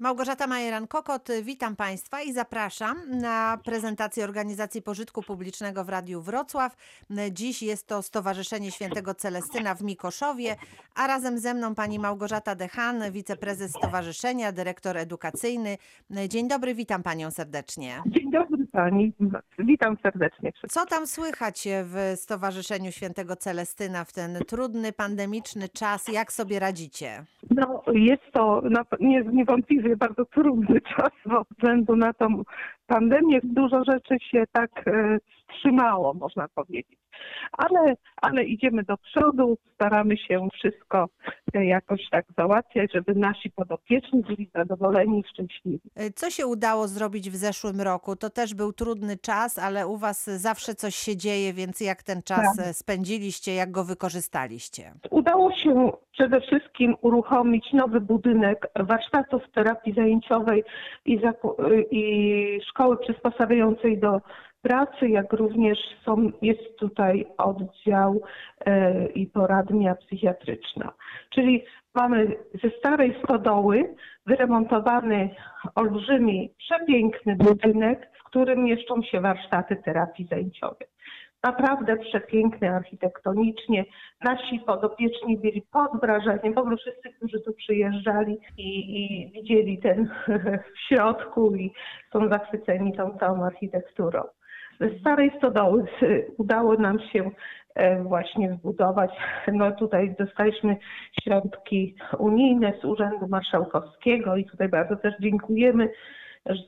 Małgorzata Majeran-Kokot, witam Państwa i zapraszam na prezentację Organizacji Pożytku Publicznego w Radiu Wrocław. Dziś jest to Stowarzyszenie Świętego Celestyna w Mikoszowie, a razem ze mną pani Małgorzata Dechan, wiceprezes stowarzyszenia, dyrektor edukacyjny. Dzień dobry, witam Panią serdecznie. Dzień dobry Pani, witam serdecznie. Co tam słychać w Stowarzyszeniu Świętego Celestyna w ten trudny, pandemiczny czas? Jak sobie radzicie? No, jest to no, nie, niewątpliwie bardzo trudny czas, ze względu na tą pandemię dużo rzeczy się tak e, wstrzymało, można powiedzieć. Ale, ale idziemy do przodu, staramy się wszystko e, jakoś tak załatwiać, żeby nasi podopieczni byli zadowoleni i szczęśliwi. Co się udało zrobić w zeszłym roku? To też był trudny czas, ale u Was zawsze coś się dzieje, więc jak ten czas Tak. spędziliście, jak go wykorzystaliście? Udało się przede wszystkim uruchomić nowy budynek warsztatów terapii zajęciowej i, i szkoły przysposabiającej do pracy, jak również są, jest tutaj oddział e, i poradnia psychiatryczna. Czyli mamy ze starej stodoły wyremontowany olbrzymi, przepiękny budynek, w którym mieszczą się warsztaty terapii zajęciowej naprawdę przepiękny architektonicznie. Nasi podopieczni byli pod wrażeniem, w ogóle wszyscy, którzy tu przyjeżdżali i, i widzieli ten w środku i są zachwyceni tą całą architekturą. Z starej stodoły udało nam się e, właśnie zbudować. No tutaj dostaliśmy środki unijne z Urzędu Marszałkowskiego i tutaj bardzo też dziękujemy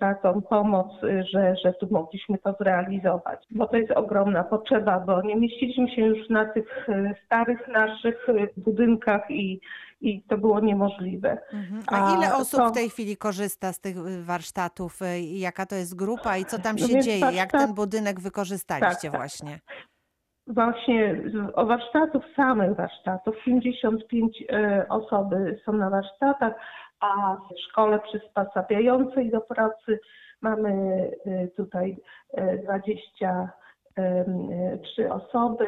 za tą pomoc, y, że, że tu mogliśmy to zrealizować. Bo to jest ogromna potrzeba, bo nie mieściliśmy się już na tych y, starych naszych y, budynkach i, i to było niemożliwe. Mhm. A ile A osób to- w tej chwili korzysta z tych warsztatów? Jaka to jest grupa i co tam No się dzieje? Jak warsztat- ten budynek wykorzystaliście Tak, tak. właśnie? Właśnie o warsztatów, samych warsztatów, 55 e, osoby są na warsztatach, a w szkole przysposabiającej do pracy mamy e, tutaj e, 23 osoby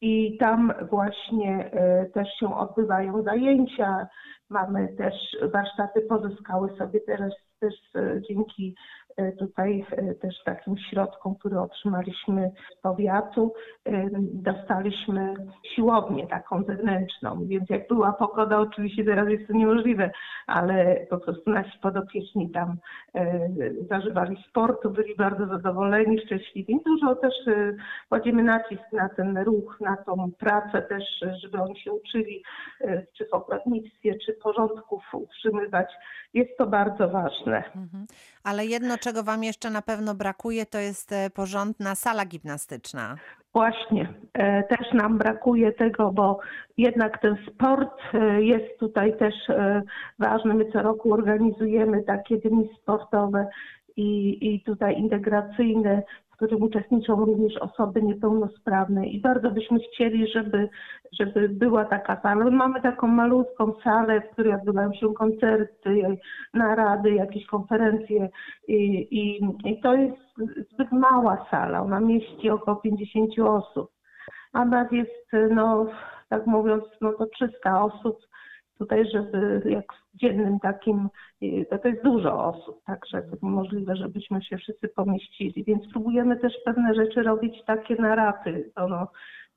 i tam właśnie też się odbywają zajęcia. Mamy też warsztaty, pozyskały sobie teraz też dzięki tutaj e, też takim środkom, które otrzymaliśmy z powiatu, e, dostaliśmy siłownię taką zewnętrzną, więc jak była pogoda, oczywiście teraz jest to niemożliwe, ale po prostu nasi podopieczni tam e, zażywali sportu, byli bardzo zadowoleni, szczęśliwi. Dużo też e, kładziemy nacisk na ten ruch, na tą pracę też, e, żeby oni się uczyli, e, czy w ogrodnictwie, czy porządków utrzymywać. Jest to bardzo ważne. Ale jedno, czego Wam jeszcze na pewno brakuje, to jest e, porządna sala gimnastyczna. Właśnie, e, też nam brakuje tego, bo jednak ten sport e, jest tutaj też ważny. My co roku organizujemy takie dni sportowe i, i tutaj integracyjne, którym uczestniczą również osoby niepełnosprawne i bardzo byśmy chcieli, żeby, żeby była taka sala. My mamy taką malutką salę, w której odbywają się koncerty, narady, jakieś konferencje i, i, i to jest zbyt mała sala, ona mieści około 50 osób, a nas jest, no tak mówiąc, no to 300 osób tutaj, żeby jak w dziennym takim, y, to, jest dużo osób, także możliwe, żebyśmy się wszyscy pomieścili, więc próbujemy też pewne rzeczy robić takie na raty, to no,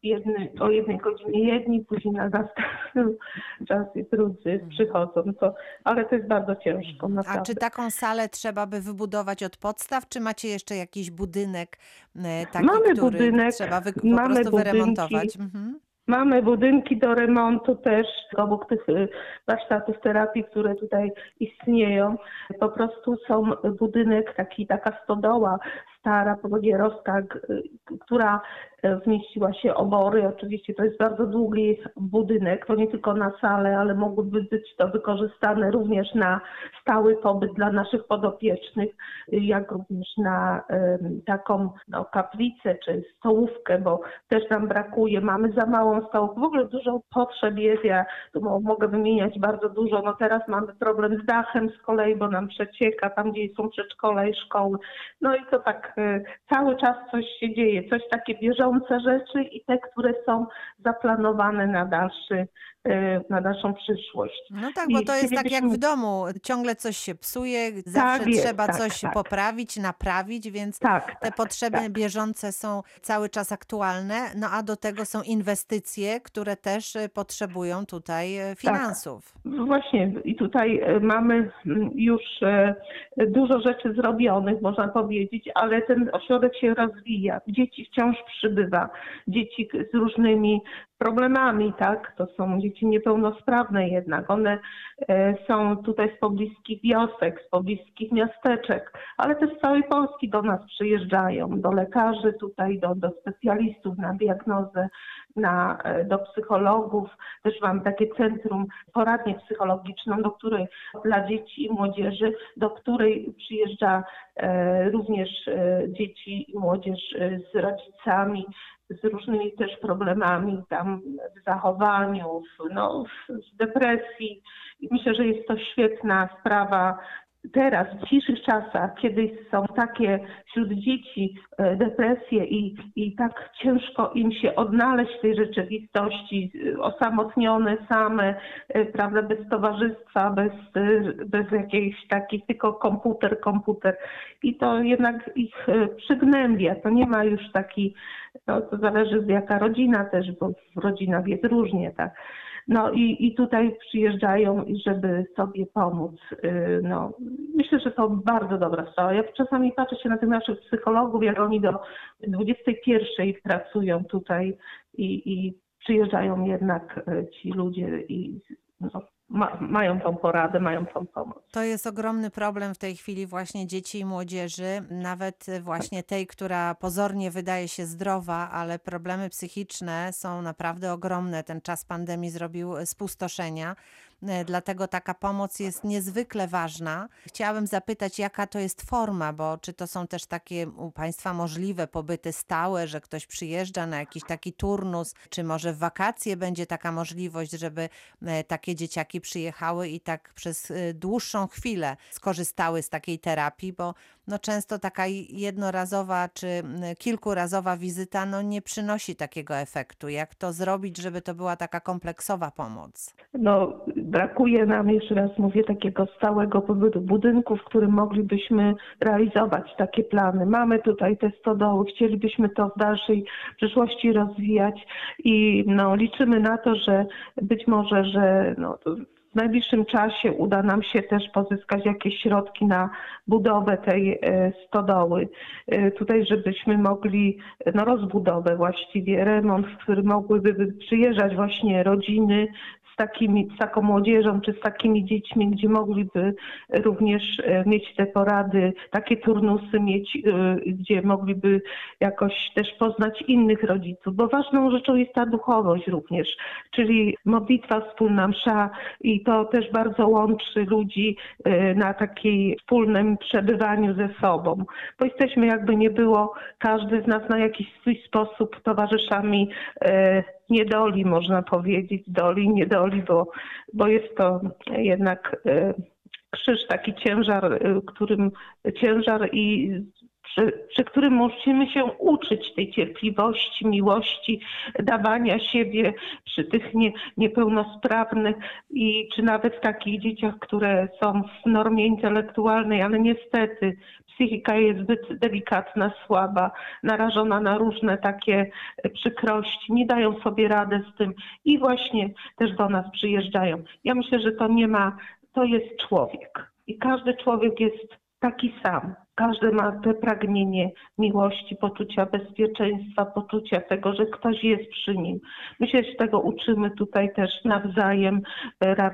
jedny, o jednej godzinie jedni, później na następnym czasie drudzy przychodzą, to, ale to jest bardzo ciężko, A naprawdę. czy taką salę trzeba by wybudować od podstaw, czy macie jeszcze jakiś budynek e, taki, Mamy który budynek, trzeba wy, po mamy prostu budynki. wyremontować? Mhm. Mamy budynki do remontu też obok tych y, warsztatów terapii, które tutaj istnieją. Po prostu są budynek, taki, taka stodoła stara, y, która y, wmieściła się obory. Oczywiście to jest bardzo długi budynek, to nie tylko na salę, ale mogłyby być to wykorzystane również na stały pobyt dla naszych podopiecznych, jak również na taką no, kaplicę czy stołówkę, bo też nam brakuje. Mamy za małą stołówkę. W ogóle dużo potrzeb jest. Ja tu mo- mogę wymieniać bardzo dużo. No teraz mamy problem z dachem z kolei, bo nam przecieka tam, gdzie są przedszkola i szkoły. No i to tak cały czas coś się dzieje, coś takie bieżące rzeczy i te, które są zaplanowane na dalszy, y, na dalszą przyszłość. No tak, bo I to jest tak jak w domu. Ciągle coś się psuje, zawsze jest, trzeba tak, coś tak. poprawić, naprawić, więc Tak, te tak, potrzeby tak. bieżące są cały czas aktualne, no a do tego są inwestycje, które też y, potrzebują tutaj y, finansów. Właśnie i tutaj mamy mm, już dużo rzeczy zrobionych, można powiedzieć, ale ten ośrodek się rozwija. Dzieci wciąż przybywa, dzieci z różnymi problemami, tak? To są dzieci niepełnosprawne jednak. One e, są tutaj z pobliskich wiosek, z pobliskich miasteczek, ale też z całej Polski do nas przyjeżdżają, do lekarzy tutaj, do, do specjalistów na diagnozę, na, e, do psychologów. Też mam takie centrum, poradnię psychologiczną, do której dla dzieci i młodzieży, do której przyjeżdża e, również dzieci i młodzież z rodzicami, z różnymi też problemami tam w zachowaniu, w, no, w, w depresji. I myślę, że jest to świetna sprawa teraz, w dzisiejszych czasach, kiedy są takie wśród dzieci e, depresje i, i tak ciężko im się odnaleźć w tej rzeczywistości, e, osamotnione same, e, prawda, bez towarzystwa, bez, bez jakiejś takich, tylko komputer, komputer. I to jednak ich przygnębia. To nie ma już taki, no to zależy jaka rodzina też, bo w rodzinach jest różnie, tak. No i, i tutaj przyjeżdżają, żeby sobie pomóc. Yy, No, myślę, że to bardzo dobra sprawa. Ja czasami patrzę się na tych naszych psychologów, jak oni do 21 pracują tutaj i, i przyjeżdżają jednak e, ci ludzie i no, ma, mają tą poradę, mają tą pomoc. To jest ogromny problem w tej chwili właśnie dzieci i młodzieży, nawet właśnie tej, która pozornie wydaje się zdrowa, ale problemy psychiczne są naprawdę ogromne. Ten czas pandemii zrobił spustoszenia. E, Dlatego taka pomoc jest niezwykle ważna. Chciałabym zapytać, jaka to jest forma, bo czy to są też takie u Państwa możliwe pobyty stałe, że ktoś przyjeżdża na jakiś taki turnus, czy może w wakacje będzie taka możliwość, żeby e, takie dzieciaki przyjechały i tak przez e, dłuższą chwilę skorzystały z takiej terapii, bo no często taka jednorazowa czy m, kilkurazowa wizyta no nie przynosi takiego efektu. Jak to zrobić, żeby to była taka kompleksowa pomoc? No, brakuje nam, jeszcze raz mówię, takiego stałego pobytu budynku, w którym moglibyśmy realizować takie plany. Mamy tutaj te stodoły, chcielibyśmy to w dalszej przyszłości rozwijać i no, liczymy na to, że być może, że no, w najbliższym czasie uda nam się też pozyskać jakieś środki na budowę tej e, stodoły. E, Tutaj, żebyśmy mogli, no rozbudowę właściwie, remont, w który mogłyby by przyjeżdżać właśnie rodziny z, takimi, z taką młodzieżą czy z takimi dziećmi, gdzie mogliby również e, mieć te porady, takie turnusy mieć, e, gdzie mogliby jakoś też poznać innych rodziców, bo ważną rzeczą jest ta duchowość również, czyli modlitwa wspólna msza i to też bardzo łączy ludzi e, na takiej wspólnym przebywaniu ze sobą, bo jesteśmy jakby nie było, każdy z nas na jakiś swój sposób towarzyszami niedoli, można powiedzieć, doli, niedoli, bo, bo jest to jednak e, krzyż, taki ciężar, e, którym ciężar i przy, przy którym musimy się uczyć tej cierpliwości, miłości, dawania siebie przy tych nie, niepełnosprawnych i czy nawet takich dzieciach, które są w normie intelektualnej, ale niestety psychika jest zbyt delikatna, słaba, narażona na różne takie przykrości, nie dają sobie rady z tym i właśnie też do nas przyjeżdżają. Ja myślę, że to nie ma, to jest człowiek i każdy człowiek jest taki sam. Każdy ma te pragnienie miłości, poczucia bezpieczeństwa, poczucia tego, że ktoś jest przy nim. My się tego uczymy tutaj też nawzajem, e, ra,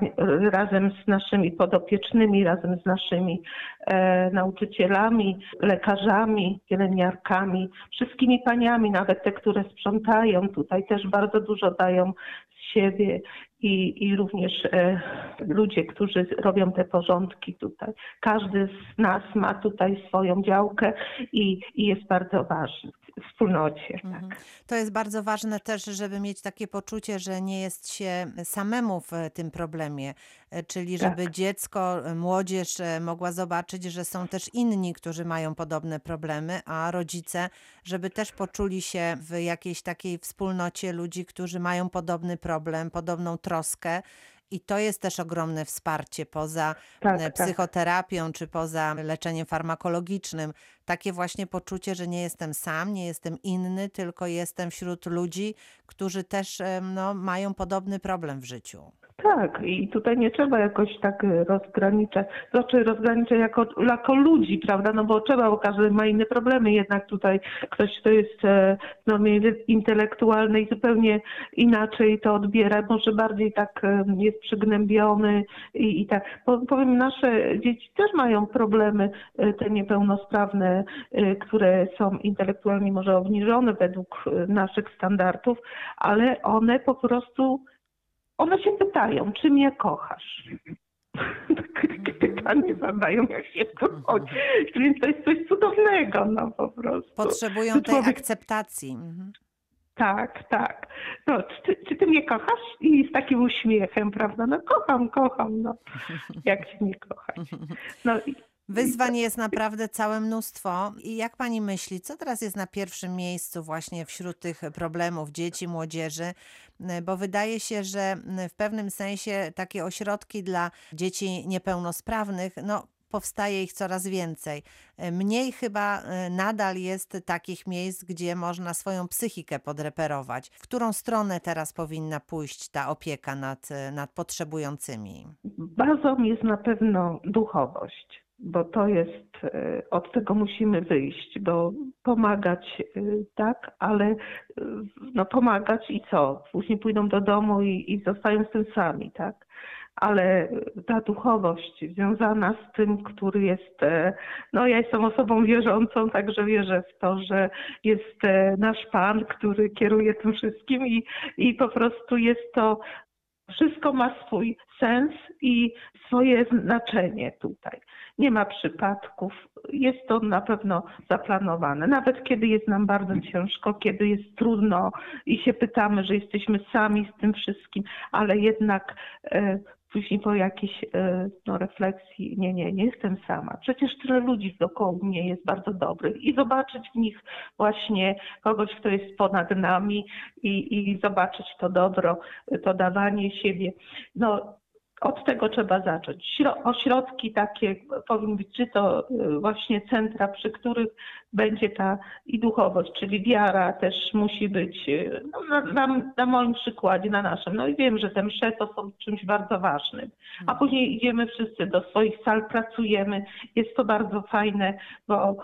razem z naszymi podopiecznymi, razem z naszymi e, nauczycielami, lekarzami, pielęgniarkami, wszystkimi paniami, nawet te, które sprzątają tutaj też bardzo dużo dają z siebie i, i również e, ludzie, którzy robią te porządki tutaj. Każdy z nas ma tutaj swoją działkę i, i jest bardzo ważny. Wspólnocie. Mhm. Tak. To jest bardzo ważne też, żeby mieć takie poczucie, że nie jest się samemu w tym problemie, e, czyli Tak. żeby dziecko, e, młodzież e, mogła zobaczyć, że są też inni, którzy mają podobne problemy, a rodzice, żeby też poczuli się w jakiejś takiej wspólnocie ludzi, którzy mają podobny problem, podobną troskę. I to jest też ogromne wsparcie poza Tak, e, tak. psychoterapią czy poza leczeniem farmakologicznym. Takie właśnie poczucie, że nie jestem sam, nie jestem inny, tylko jestem wśród ludzi, którzy też no, mają podobny problem w życiu. Tak, i tutaj nie trzeba jakoś tak e, rozgraniczać, znaczy rozgraniczać jako, jako ludzi, prawda, no bo trzeba, bo każdy ma inne problemy, jednak tutaj ktoś, kto jest e, w normie intelektualnej zupełnie inaczej to odbiera, może bardziej tak e, jest przygnębiony i, i tak. Powiem, nasze dzieci też mają problemy, e, te niepełnosprawne, e, które są intelektualnie może obniżone według e, naszych standardów, ale one po prostu one się pytają, czy mnie kochasz? Takie pytanie zadają, jak się kocha. Więc to jest coś cudownego, no po prostu. Potrzebują To tej człowiek- akceptacji. Mhm. Tak, tak. No, czy, ty- czy ty mnie kochasz? I z takim uśmiechem, prawda? No kocham, kocham, no. Jak się nie kochać? No, i- Wyzwań jest naprawdę całe mnóstwo. I jak pani myśli, co teraz jest na pierwszym miejscu właśnie wśród tych problemów dzieci, młodzieży? Bo wydaje się, że w pewnym sensie takie ośrodki dla dzieci niepełnosprawnych, no powstaje ich coraz więcej. Mniej chyba e, nadal jest takich miejsc, gdzie można swoją psychikę podreperować. W którą stronę teraz powinna pójść ta opieka nad, e, nad potrzebującymi? Bazą jest na pewno duchowość, bo to jest, e, od tego musimy wyjść, bo pomagać e, tak, ale e, no pomagać i co? Później pójdą do domu i, i zostają z tym sami, tak? Ale ta duchowość związana z tym, który jest, e, no ja jestem osobą wierzącą, także wierzę w to, że jest e, nasz Pan, który kieruje tym wszystkim i, i po prostu jest to wszystko ma swój sens i swoje znaczenie tutaj. Nie ma przypadków, jest to na pewno zaplanowane. Nawet kiedy jest nam bardzo ciężko, kiedy jest trudno i się pytamy, że jesteśmy sami z tym wszystkim, ale jednak e, później po jakiejś e, no, refleksji, nie, nie, nie jestem sama. Przecież tyle ludzi dookoła mnie jest bardzo dobrych i zobaczyć w nich właśnie kogoś, kto jest ponad nami i, i zobaczyć to dobro, to dawanie siebie. No, od tego trzeba zacząć. Śro- Ośrodki takie powinny być, czy to y, właśnie centra, przy których będzie ta i duchowość, czyli wiara też musi być, y, no, na, na, na moim przykładzie, na naszym. No i wiem, że te msze to są czymś bardzo ważnym. A później idziemy wszyscy do swoich sal, pracujemy. Jest to bardzo fajne, bo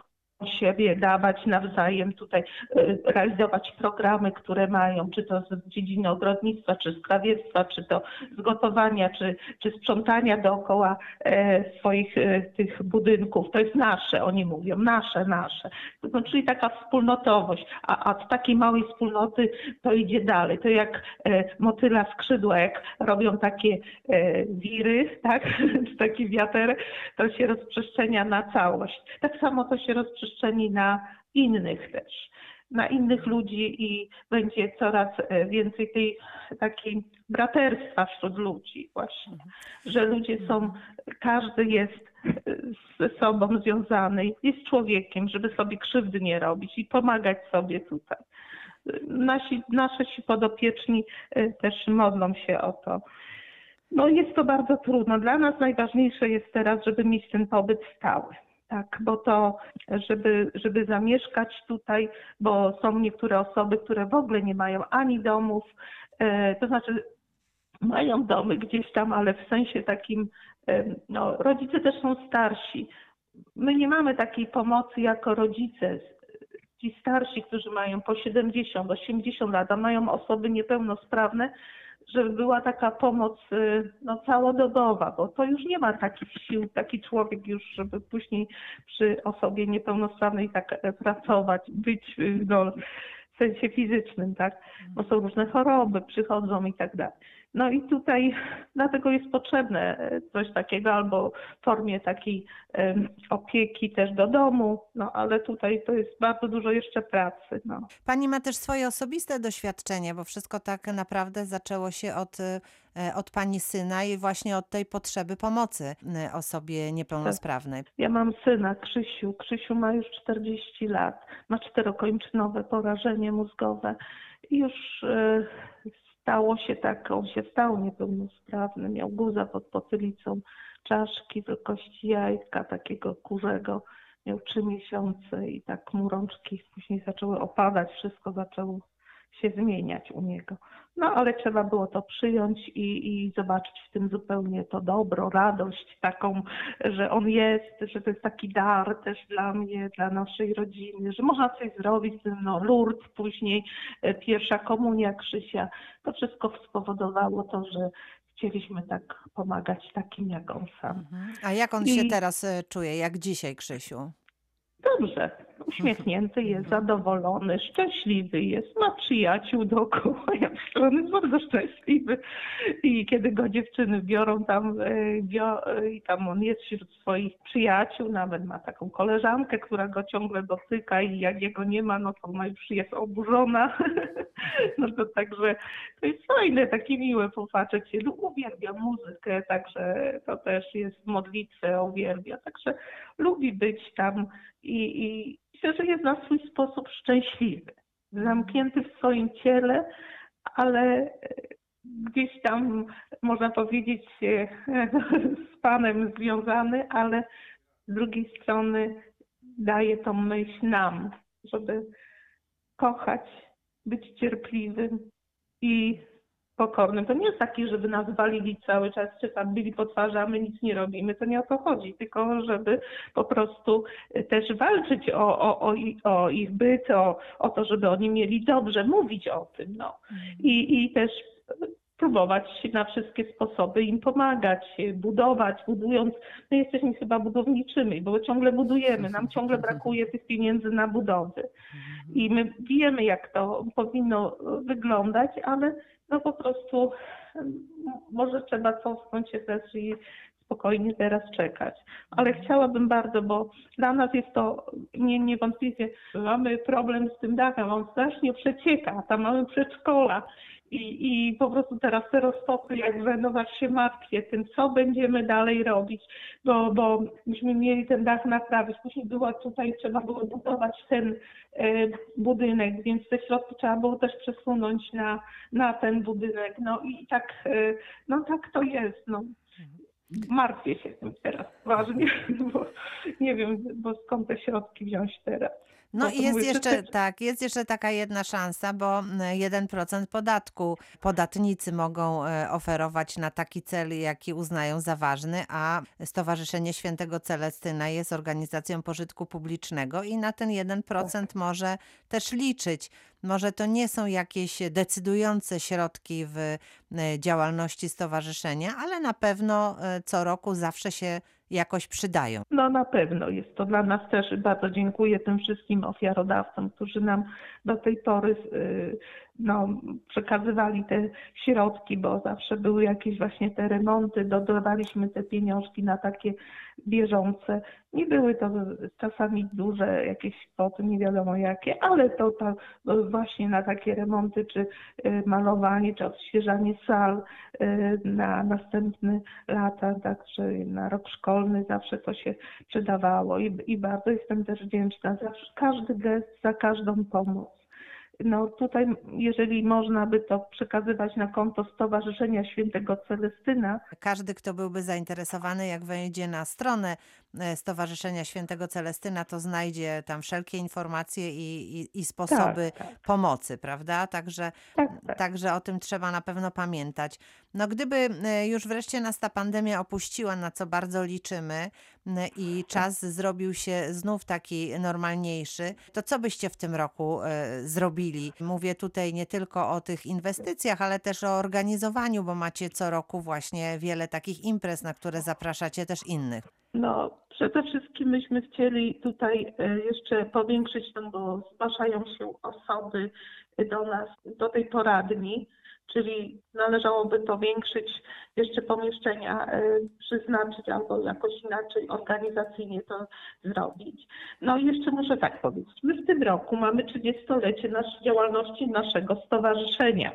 siebie dawać nawzajem tutaj, y, realizować programy, które mają, czy to z dziedziny ogrodnictwa, czy z krawiectwa, czy to z gotowania, czy, czy sprzątania dookoła e, swoich e, tych budynków. To jest nasze, oni mówią, nasze, nasze. No, czyli taka wspólnotowość, a, a z takiej małej wspólnoty to idzie dalej. To jak e, motyla skrzydła, jak robią takie e, wiry, tak, taki wiater, to się rozprzestrzenia na całość. Tak samo to się rozprzestrzeni na innych też, na innych ludzi i będzie coraz e, więcej tej takiej braterstwa wśród ludzi właśnie, że ludzie są, każdy jest e, ze sobą związany, jest człowiekiem, żeby sobie krzywdy nie robić i pomagać sobie tutaj. Nasi, nasze ci podopieczni e, też modlą się o to. No jest to bardzo trudno. Dla nas najważniejsze jest teraz, żeby mieć ten pobyt stały. Tak, bo to, żeby, żeby zamieszkać tutaj, bo są niektóre osoby, które w ogóle nie mają ani domów, e, to znaczy mają domy gdzieś tam, ale w sensie takim, e, no, rodzice też są starsi. My nie mamy takiej pomocy jako rodzice. Ci starsi, którzy mają po 70, 80 lat, a mają osoby niepełnosprawne, żeby była taka pomoc y, no, całodobowa, bo to już nie ma takich sił, taki człowiek już, żeby później przy osobie niepełnosprawnej tak e, pracować, być y, no, w sensie fizycznym, tak? Bo są różne choroby, przychodzą i tak dalej. No i tutaj dlatego jest potrzebne e, coś takiego albo w formie takiej opieki też do domu, no ale tutaj to jest bardzo dużo jeszcze pracy. No. Pani ma też swoje osobiste doświadczenie, bo wszystko tak naprawdę zaczęło się od, e, od pani syna i właśnie od tej potrzeby pomocy e, osobie niepełnosprawnej. Ja mam syna, Krzysiu. Krzysiu ma już 40 lat, ma czterokończynowe porażenie mózgowe i już stało się tak, on się stał niepełnosprawny, miał guza pod potylicą, czaszki wielkości jajka, takiego kurzego, miał trzy miesiące i tak mu rączki później zaczęły opadać, wszystko zaczęło się zmieniać u niego. No ale trzeba było to przyjąć i, i zobaczyć w tym zupełnie to dobro, radość taką, że on jest, że to jest taki dar też dla mnie, dla naszej rodziny, że można coś zrobić, no Lourdes, później e, pierwsza komunia Krzysia. To wszystko spowodowało to, że chcieliśmy tak pomagać takim jak on sam. Mhm. A jak on się I- teraz e, czuje? Jak dzisiaj, Krzysiu? Dobrze, uśmiechnięty jest, zadowolony, szczęśliwy jest, ma przyjaciół dookoła, ja myślę, że on jest bardzo szczęśliwy. I kiedy go dziewczyny biorą tam, e, bio, e, i tam on jest wśród swoich przyjaciół, nawet ma taką koleżankę, która go ciągle dotyka i jak jego nie ma, no to ona już jest oburzona. No to także to jest fajne, takie miłe popatrzeć się. No, uwielbia muzykę, także to też jest modlitwę, uwielbia, także lubi być tam i, i myślę, że jest na swój sposób szczęśliwy, zamknięty w swoim ciele, ale e, gdzieś tam można powiedzieć e, z Panem związany, ale z drugiej strony daje tą myśl nam, żeby kochać, być cierpliwym i pokornym. To nie jest taki, żeby nas walili cały czas, czy tam byli po twarzy, a my nic nie robimy. To nie o to chodzi, tylko żeby po prostu też walczyć o, o, o, o ich byt, o, o to, żeby oni mieli dobrze, mówić o tym. No. I, I też próbować na wszystkie sposoby im pomagać, budować, budując. My jesteśmy chyba budowniczymi, bo ciągle budujemy, nam ciągle brakuje tych pieniędzy na budowy. I my wiemy, jak to powinno wyglądać, ale no po prostu może trzeba cofnąć się też i spokojnie teraz czekać. Ale chciałabym bardzo, bo dla nas jest to nie, niewątpliwie, mamy problem z tym dachem, on strasznie przecieka, tam mamy przedszkola. I, I po prostu teraz te roztopy, jak będą, się martwię tym, co będziemy dalej robić, bo, bo myśmy mieli ten dach naprawić, później była tutaj, trzeba było budować ten e, budynek, więc te środki trzeba było też przesunąć na, na ten budynek. No i tak, e, no tak to jest. No. Martwię się tym teraz poważnie, bo nie wiem, bo skąd te środki wziąć teraz. No i jest jeszcze, tak, jest jeszcze taka jedna szansa, bo mm, 1% podatku podatnicy mogą e, oferować na taki cel, jaki uznają za ważny, a Stowarzyszenie Świętego Celestyna jest organizacją pożytku publicznego i na ten 1% może też liczyć. Może to nie są jakieś decydujące środki w e, działalności stowarzyszenia, ale na pewno e, co roku zawsze się jakoś przydają. No na pewno jest to dla nas też bardzo dziękuję tym wszystkim ofiarodawcom, którzy nam do tej pory y, no, przekazywali te środki, bo zawsze były jakieś właśnie te remonty, dodawaliśmy te pieniążki na takie bieżące. Nie były to czasami duże jakieś kwoty, nie wiadomo jakie, ale to, to właśnie na takie remonty, czy y, malowanie, czy odświeżanie sal y, na następne lata, także na rok szkolny zawsze to się przydawało i, i bardzo jestem też wdzięczna za każdy gest, za każdą pomoc. No tutaj, jeżeli można by to przekazywać na konto Stowarzyszenia Świętego Celestyna, Każdy, kto byłby zainteresowany, jak wejdzie na stronę e, Stowarzyszenia Świętego Celestyna, to znajdzie tam wszelkie informacje i, i, i sposoby tak, tak, pomocy, prawda? Także, tak, tak. także o tym trzeba na pewno pamiętać. No gdyby e, już wreszcie nas ta pandemia opuściła, na co bardzo liczymy m, i czas zrobił się znów taki normalniejszy, to co byście w tym roku e, zrobili? Mówię tutaj nie tylko o tych inwestycjach, ale też o organizowaniu, bo macie co roku właśnie wiele takich imprez, na które zapraszacie też innych. No, przede wszystkim myśmy chcieli tutaj e, jeszcze powiększyć, no bo zgłaszają się osoby do nas, do tej poradni, czyli należałoby powiększyć jeszcze pomieszczenia, e, przeznaczyć albo jakoś inaczej organizacyjnie to zrobić. No i jeszcze muszę tak powiedzieć, my w tym roku mamy 30-lecie naszej działalności naszego stowarzyszenia.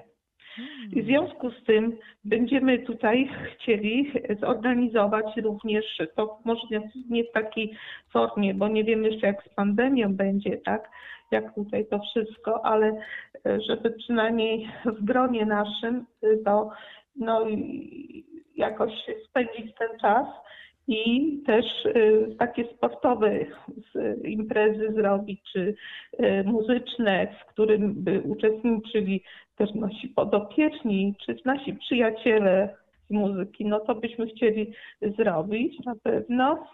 I w związku z tym będziemy tutaj chcieli zorganizować również, to może nie w takiej formie, bo nie wiemy jeszcze jak z pandemią będzie, tak, jak tutaj to wszystko, ale e, żeby przynajmniej w gronie naszym e, to no, jakoś spędzić ten czas i też y, takie sportowe imprezy zrobić, czy y, muzyczne, w którym by uczestniczyli też nasi podopieczni, czy nasi przyjaciele z muzyki, no to byśmy chcieli zrobić na pewno.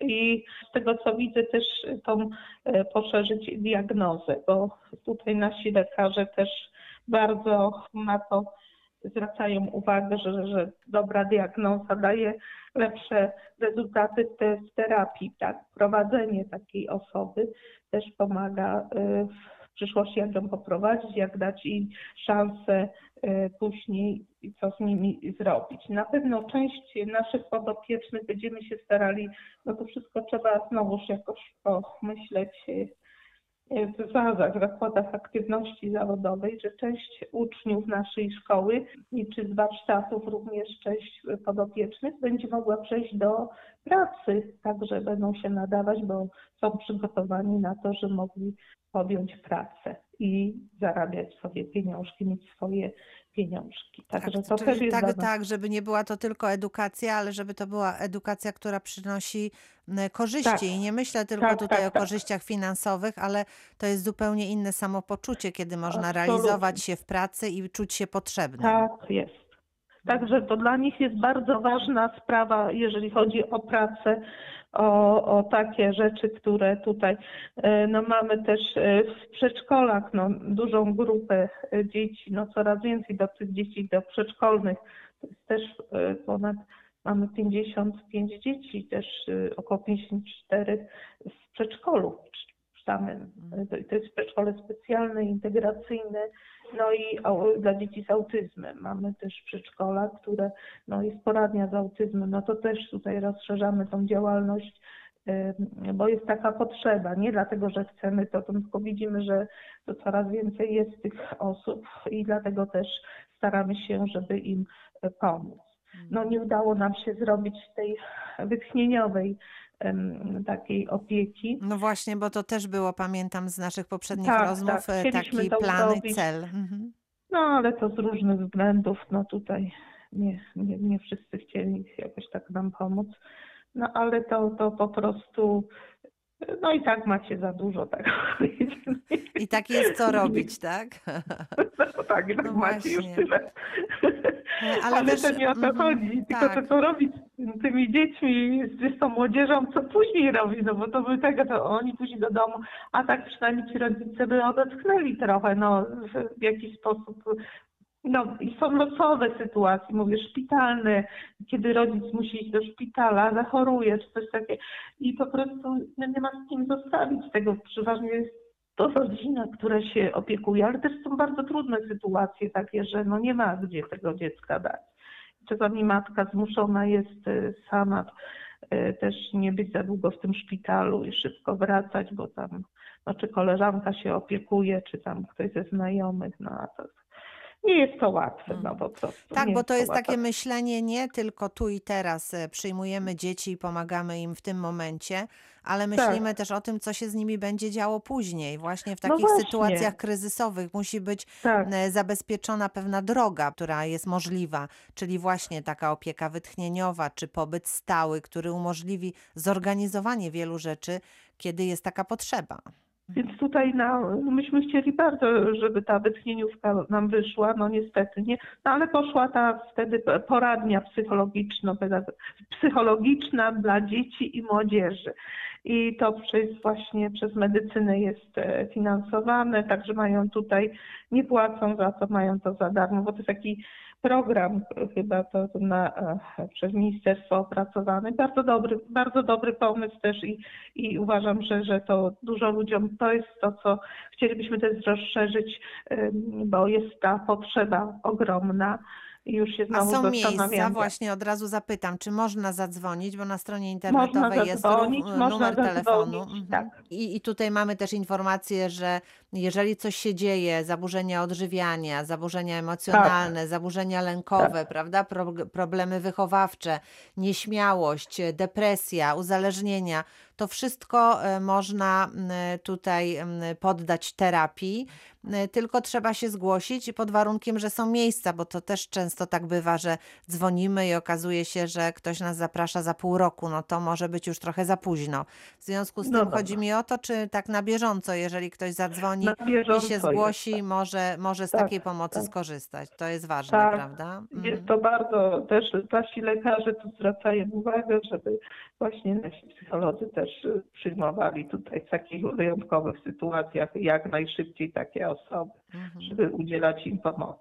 I z tego co widzę też tą e, poszerzyć diagnozę, bo tutaj nasi lekarze też bardzo na to zwracają uwagę, że, że dobra diagnoza daje lepsze rezultaty w terapii. Tak? Prowadzenie takiej osoby też pomaga y, w przyszłości, jak ją poprowadzić, jak dać im szansę y, później, co z nimi zrobić. Na pewno część naszych podopiecznych będziemy się starali, no to wszystko trzeba znowuż jakoś pomyśleć y, w wazach, w zakładach aktywności zawodowej, że część uczniów naszej szkoły i czy z warsztatów również część podopiecznych będzie mogła przejść do pracy, także będą się nadawać, bo są przygotowani na to, że mogli podjąć pracę i zarabiać sobie pieniążki, mieć swoje pieniążki. Także tak, to też jest tak, tak, żeby nie była to tylko edukacja, ale żeby to była edukacja, która przynosi korzyści. Tak. I nie myślę tylko tak, tutaj tak, o tak. korzyściach finansowych, ale to jest zupełnie inne samopoczucie, kiedy można Absolutnie. realizować się w pracy i czuć się potrzebnym. Tak, jest. Także to dla nich jest bardzo ważna sprawa, jeżeli chodzi o pracę, o, o takie rzeczy, które tutaj e, no mamy też e, w przedszkolach no, dużą grupę e, dzieci, no coraz więcej do tych dzieci do przedszkolnych. To jest też ponad mamy 55 dzieci, też około 54 w przedszkolu samym. To jest przedszkole specjalne, integracyjne, no i dla dzieci z autyzmem. Mamy też przedszkola, które no, jest poradnia z autyzmem. No to też tutaj rozszerzamy tą działalność, bo jest taka potrzeba. Nie dlatego, że chcemy to, tylko widzimy, że to coraz więcej jest tych osób i dlatego też staramy się, żeby im pomóc. No nie udało nam się zrobić tej wytchnieniowej takiej opieki. No właśnie, bo to też było, pamiętam z naszych poprzednich tak, rozmów, tak. E, taki plan cel. Mhm. No ale to z różnych względów, no tutaj nie, nie, nie wszyscy chcieli jakoś tak nam pomóc. No ale to, to po prostu no i tak macie za dużo, tak. I tak jest co robić, tak? No tak, i tak no macie właśnie. już tyle. Ale, Ale też, to nie o to mm, chodzi, tylko tak. to co robić z tymi dziećmi, z tą młodzieżą, co później robi, no bo to by tego, to oni później do domu, a tak przynajmniej ci rodzice by odetchnęli trochę, no w jakiś sposób no i są losowe sytuacje, mówię szpitalne, kiedy rodzic musi iść do szpitala, zachoruje czy coś takiego i po prostu no, nie ma z kim zostawić tego. Przeważnie jest to rodzina, która się opiekuje, ale też są bardzo trudne sytuacje takie, że no nie ma gdzie tego dziecka dać. Czasami matka zmuszona jest e, sama e, też nie być za długo w tym szpitalu i szybko wracać, bo tam no, czy koleżanka się opiekuje, czy tam ktoś ze znajomych, no a to nie jest to łatwe, no po prostu. Tak, bo to jest takie myślenie nie tylko tu i teraz e, przyjmujemy dzieci i pomagamy im w tym momencie, ale myślimy tak. też o tym, co się z nimi będzie działo później. Właśnie w no takich no sytuacjach kryzysowych musi być tak. E, zabezpieczona pewna droga, która jest możliwa, czyli właśnie taka opieka wytchnieniowa, czy pobyt stały, który umożliwi zorganizowanie wielu rzeczy, kiedy jest taka potrzeba. Więc tutaj no, myśmy chcieli bardzo, żeby ta wytchnieniówka nam wyszła, no niestety nie, no ale poszła ta wtedy poradnia psychologiczna, dla dzieci i młodzieży. I to przez właśnie przez medycynę jest e, finansowane, także mają tutaj, nie płacą za to, mają to za darmo, bo to jest taki program chyba to na, e, przez ministerstwo opracowany. Bardzo dobry, bardzo dobry pomysł też i, i uważam, że, że to dużo ludziom to jest to, co chcielibyśmy też rozszerzyć, bo jest ta potrzeba ogromna. I już się A znowu są miejsca, właśnie od razu zapytam, czy można zadzwonić, bo na stronie internetowej jest numer telefonu. Mhm. tak. I, I tutaj mamy też informację, że jeżeli coś się dzieje, zaburzenia odżywiania, zaburzenia emocjonalne, zaburzenia lękowe, prawda, Pro, problemy wychowawcze, nieśmiałość, depresja, uzależnienia, to wszystko e, można tutaj poddać terapii. Tylko trzeba się zgłosić pod warunkiem, że są miejsca, bo to też często tak bywa, że dzwonimy i okazuje się, że ktoś nas zaprasza za pół roku, no to może być już trochę za późno. W związku z No tym dobra. chodzi mi o to, czy tak na bieżąco, jeżeli ktoś zadzwoni Na i się jest, zgłosi, może, może z Tak, takiej pomocy tak. skorzystać. To jest ważne, Tak, prawda? Jest Mhm. to bardzo, też nasi lekarze tu zwracają uwagę, żeby właśnie nasi psycholodzy też y, przyjmowali tutaj w takich wyjątkowych sytuacjach jak najszybciej takie osoby, Mhm. żeby udzielać im pomocy.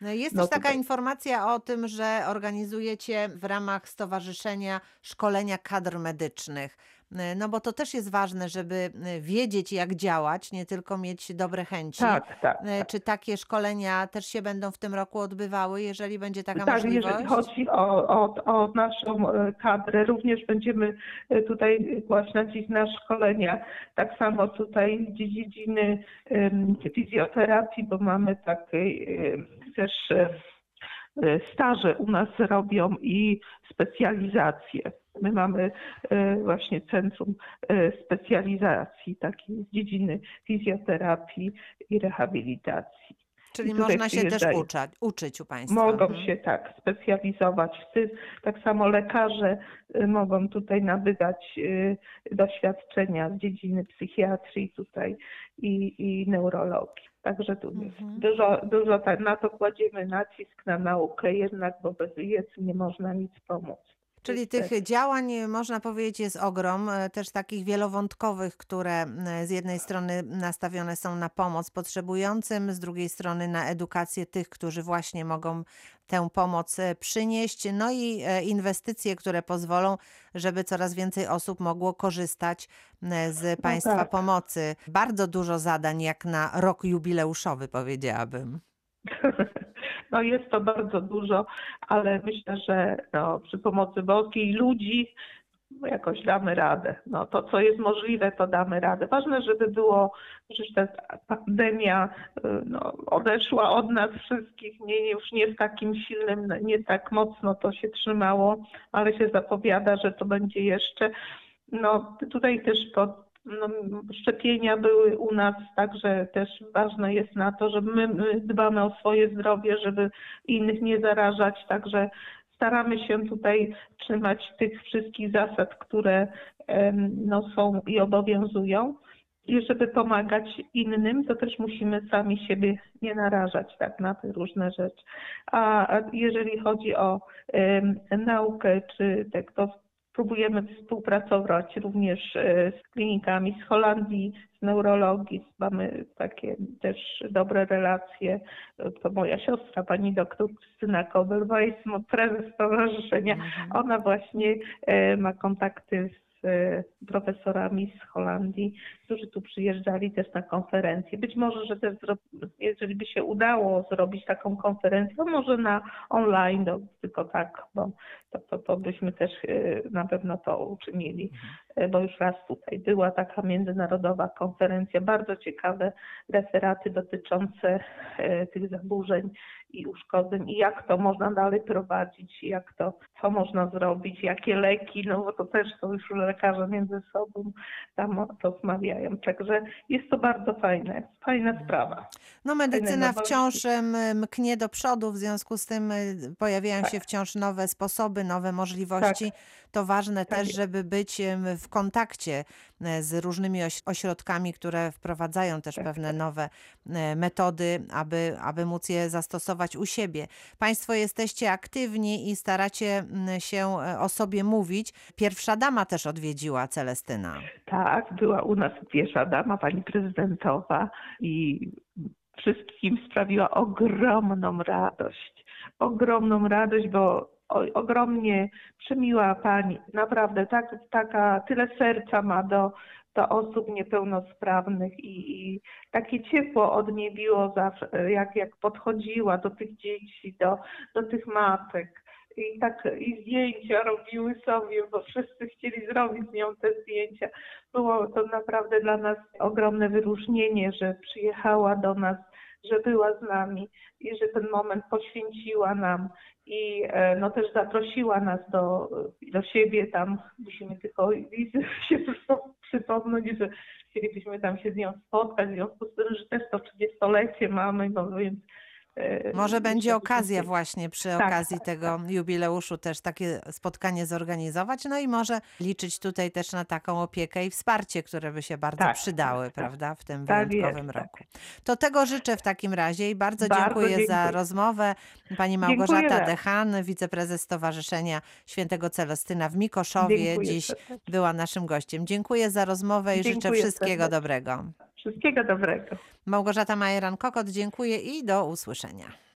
No Jest No też taka tutaj- informacja o tym, że organizujecie w ramach stowarzyszenia szkolenia kadr medycznych. Y, No bo to też jest ważne, żeby y, wiedzieć, jak działać, nie tylko mieć dobre chęci. Tak, tak. Y, tak. Czy takie szkolenia też się będą w tym roku odbywały, jeżeli będzie taka Tak, możliwość? jeżeli chodzi o, o, o naszą e, kadrę, również będziemy e, tutaj kłaść nacisk na szkolenia. Tak samo tutaj dziedziny fizjoterapii, bo mamy takie też e, e, staże u nas robią i specjalizacje. My mamy e, właśnie centrum e, specjalizacji takiej z dziedziny fizjoterapii i rehabilitacji. Czyli tutaj można się też uczać, uczyć u Państwa. Mogą Mhm. się tak specjalizować w tym. Tak samo lekarze y, mogą tutaj nabywać doświadczenia z dziedziny psychiatrii tutaj i, i neurologii. Także tu jest Mhm. dużo, dużo tak, na to kładziemy nacisk na naukę jednak, bo bez wiedzy nie można nic pomóc. Czyli tych działań, e, można powiedzieć, jest ogrom, e, też takich wielowątkowych, które m, z jednej strony nastawione są na pomoc potrzebującym, z drugiej strony na edukację tych, którzy właśnie mogą tę pomoc przynieść, no i inwestycje, które pozwolą, żeby coraz więcej osób mogło korzystać z Państwa tak. pomocy. Bardzo dużo zadań, jak na rok jubileuszowy, powiedziałabym. No jest to bardzo dużo, ale myślę, że no, przy pomocy boskiej ludzi jakoś damy radę. No to, co jest możliwe, to damy radę. Ważne, żeby było, że ta pandemia no, odeszła od nas wszystkich, nie, już nie w takim silnym, nie tak mocno to się trzymało, ale się zapowiada, że to będzie jeszcze. No tutaj też to no, szczepienia były u nas, także też ważne jest na to, żeby my, my dbamy o swoje zdrowie, żeby innych nie zarażać, także staramy się tutaj trzymać tych wszystkich zasad, które no, są i obowiązują. I żeby pomagać innym, to też musimy sami siebie nie narażać tak na te różne rzeczy. A jeżeli chodzi o em, naukę, czy tak to próbujemy współpracować również e, z klinikami z Holandii, z neurologii. Mamy takie też dobre relacje. To moja siostra, pani doktor Krystyna Kobelwajs, prezes stowarzyszenia. Mhm. Ona właśnie e, ma kontakty z profesorami z Holandii, którzy tu przyjeżdżali też na konferencję. Być może, że też jeżeli by się udało zrobić taką konferencję, to może na online, no, tylko tak, bo to, to, to byśmy też e, na pewno to uczynili, e, bo już raz tutaj była taka międzynarodowa konferencja, bardzo ciekawe referaty dotyczące tych zaburzeń i uszkodzeń i jak to można dalej prowadzić, jak to, co można zrobić, jakie leki, no bo to też to już lekarze między sobą tam rozmawiają. Także jest to bardzo fajne, fajna sprawa. No medycyna wciąż mknie do przodu, w związku z tym y, pojawiają Tak. się wciąż nowe sposoby, nowe możliwości. To ważne Tak też, żeby być w kontakcie e, z różnymi oś- ośrodkami, które wprowadzają też Tak, pewne tak. nowe e, metody, aby, aby móc je zastosować u siebie. Państwo jesteście aktywni i staracie się e, o sobie mówić. Pierwsza dama też odwiedziła Celestyna. Tak, była u nas pierwsza dama, pani prezydentowa i wszystkim sprawiła ogromną radość. ogromną radość, bo o, ogromnie przemiła pani. Naprawdę tak, taka tyle serca ma do, do osób niepełnosprawnych i, i takie ciepło od niej biło zawsze, jak, jak podchodziła do tych dzieci, do, do tych matek. I tak i zdjęcia robiły sobie, bo wszyscy chcieli zrobić z nią te zdjęcia. Było to naprawdę dla nas ogromne wyróżnienie, że przyjechała do nas, że była z nami i że ten moment poświęciła nam i e, no też zaprosiła nas do, do siebie tam. Musimy tylko się przypo- przypomnieć, że chcielibyśmy tam się z nią spotkać, w związku z tym, że też to 30-lecie mamy, no więc Może będzie myślę, okazja właśnie przy Tak, okazji tak, tego jubileuszu też takie spotkanie zorganizować, no i może liczyć tutaj też na taką opiekę i wsparcie, które by się bardzo Tak, przydały, tak, tak. prawda, w tym Tak wyjątkowym jest, tak. roku. To tego życzę w takim razie i bardzo, Bardzo dziękuję, za dziękuję. rozmowę. Pani Dziękuję Małgorzata bardzo. Dechan, wiceprezes Stowarzyszenia Świętego Celostyna w Mikoszowie, Dziękuję dziś była naszym gościem. Dziękuję za rozmowę i życzę Dziękuję wszystkiego dobrego. Wszystkiego dobrego. Małgorzata Majeran-Kokot, dziękuję i do usłyszenia.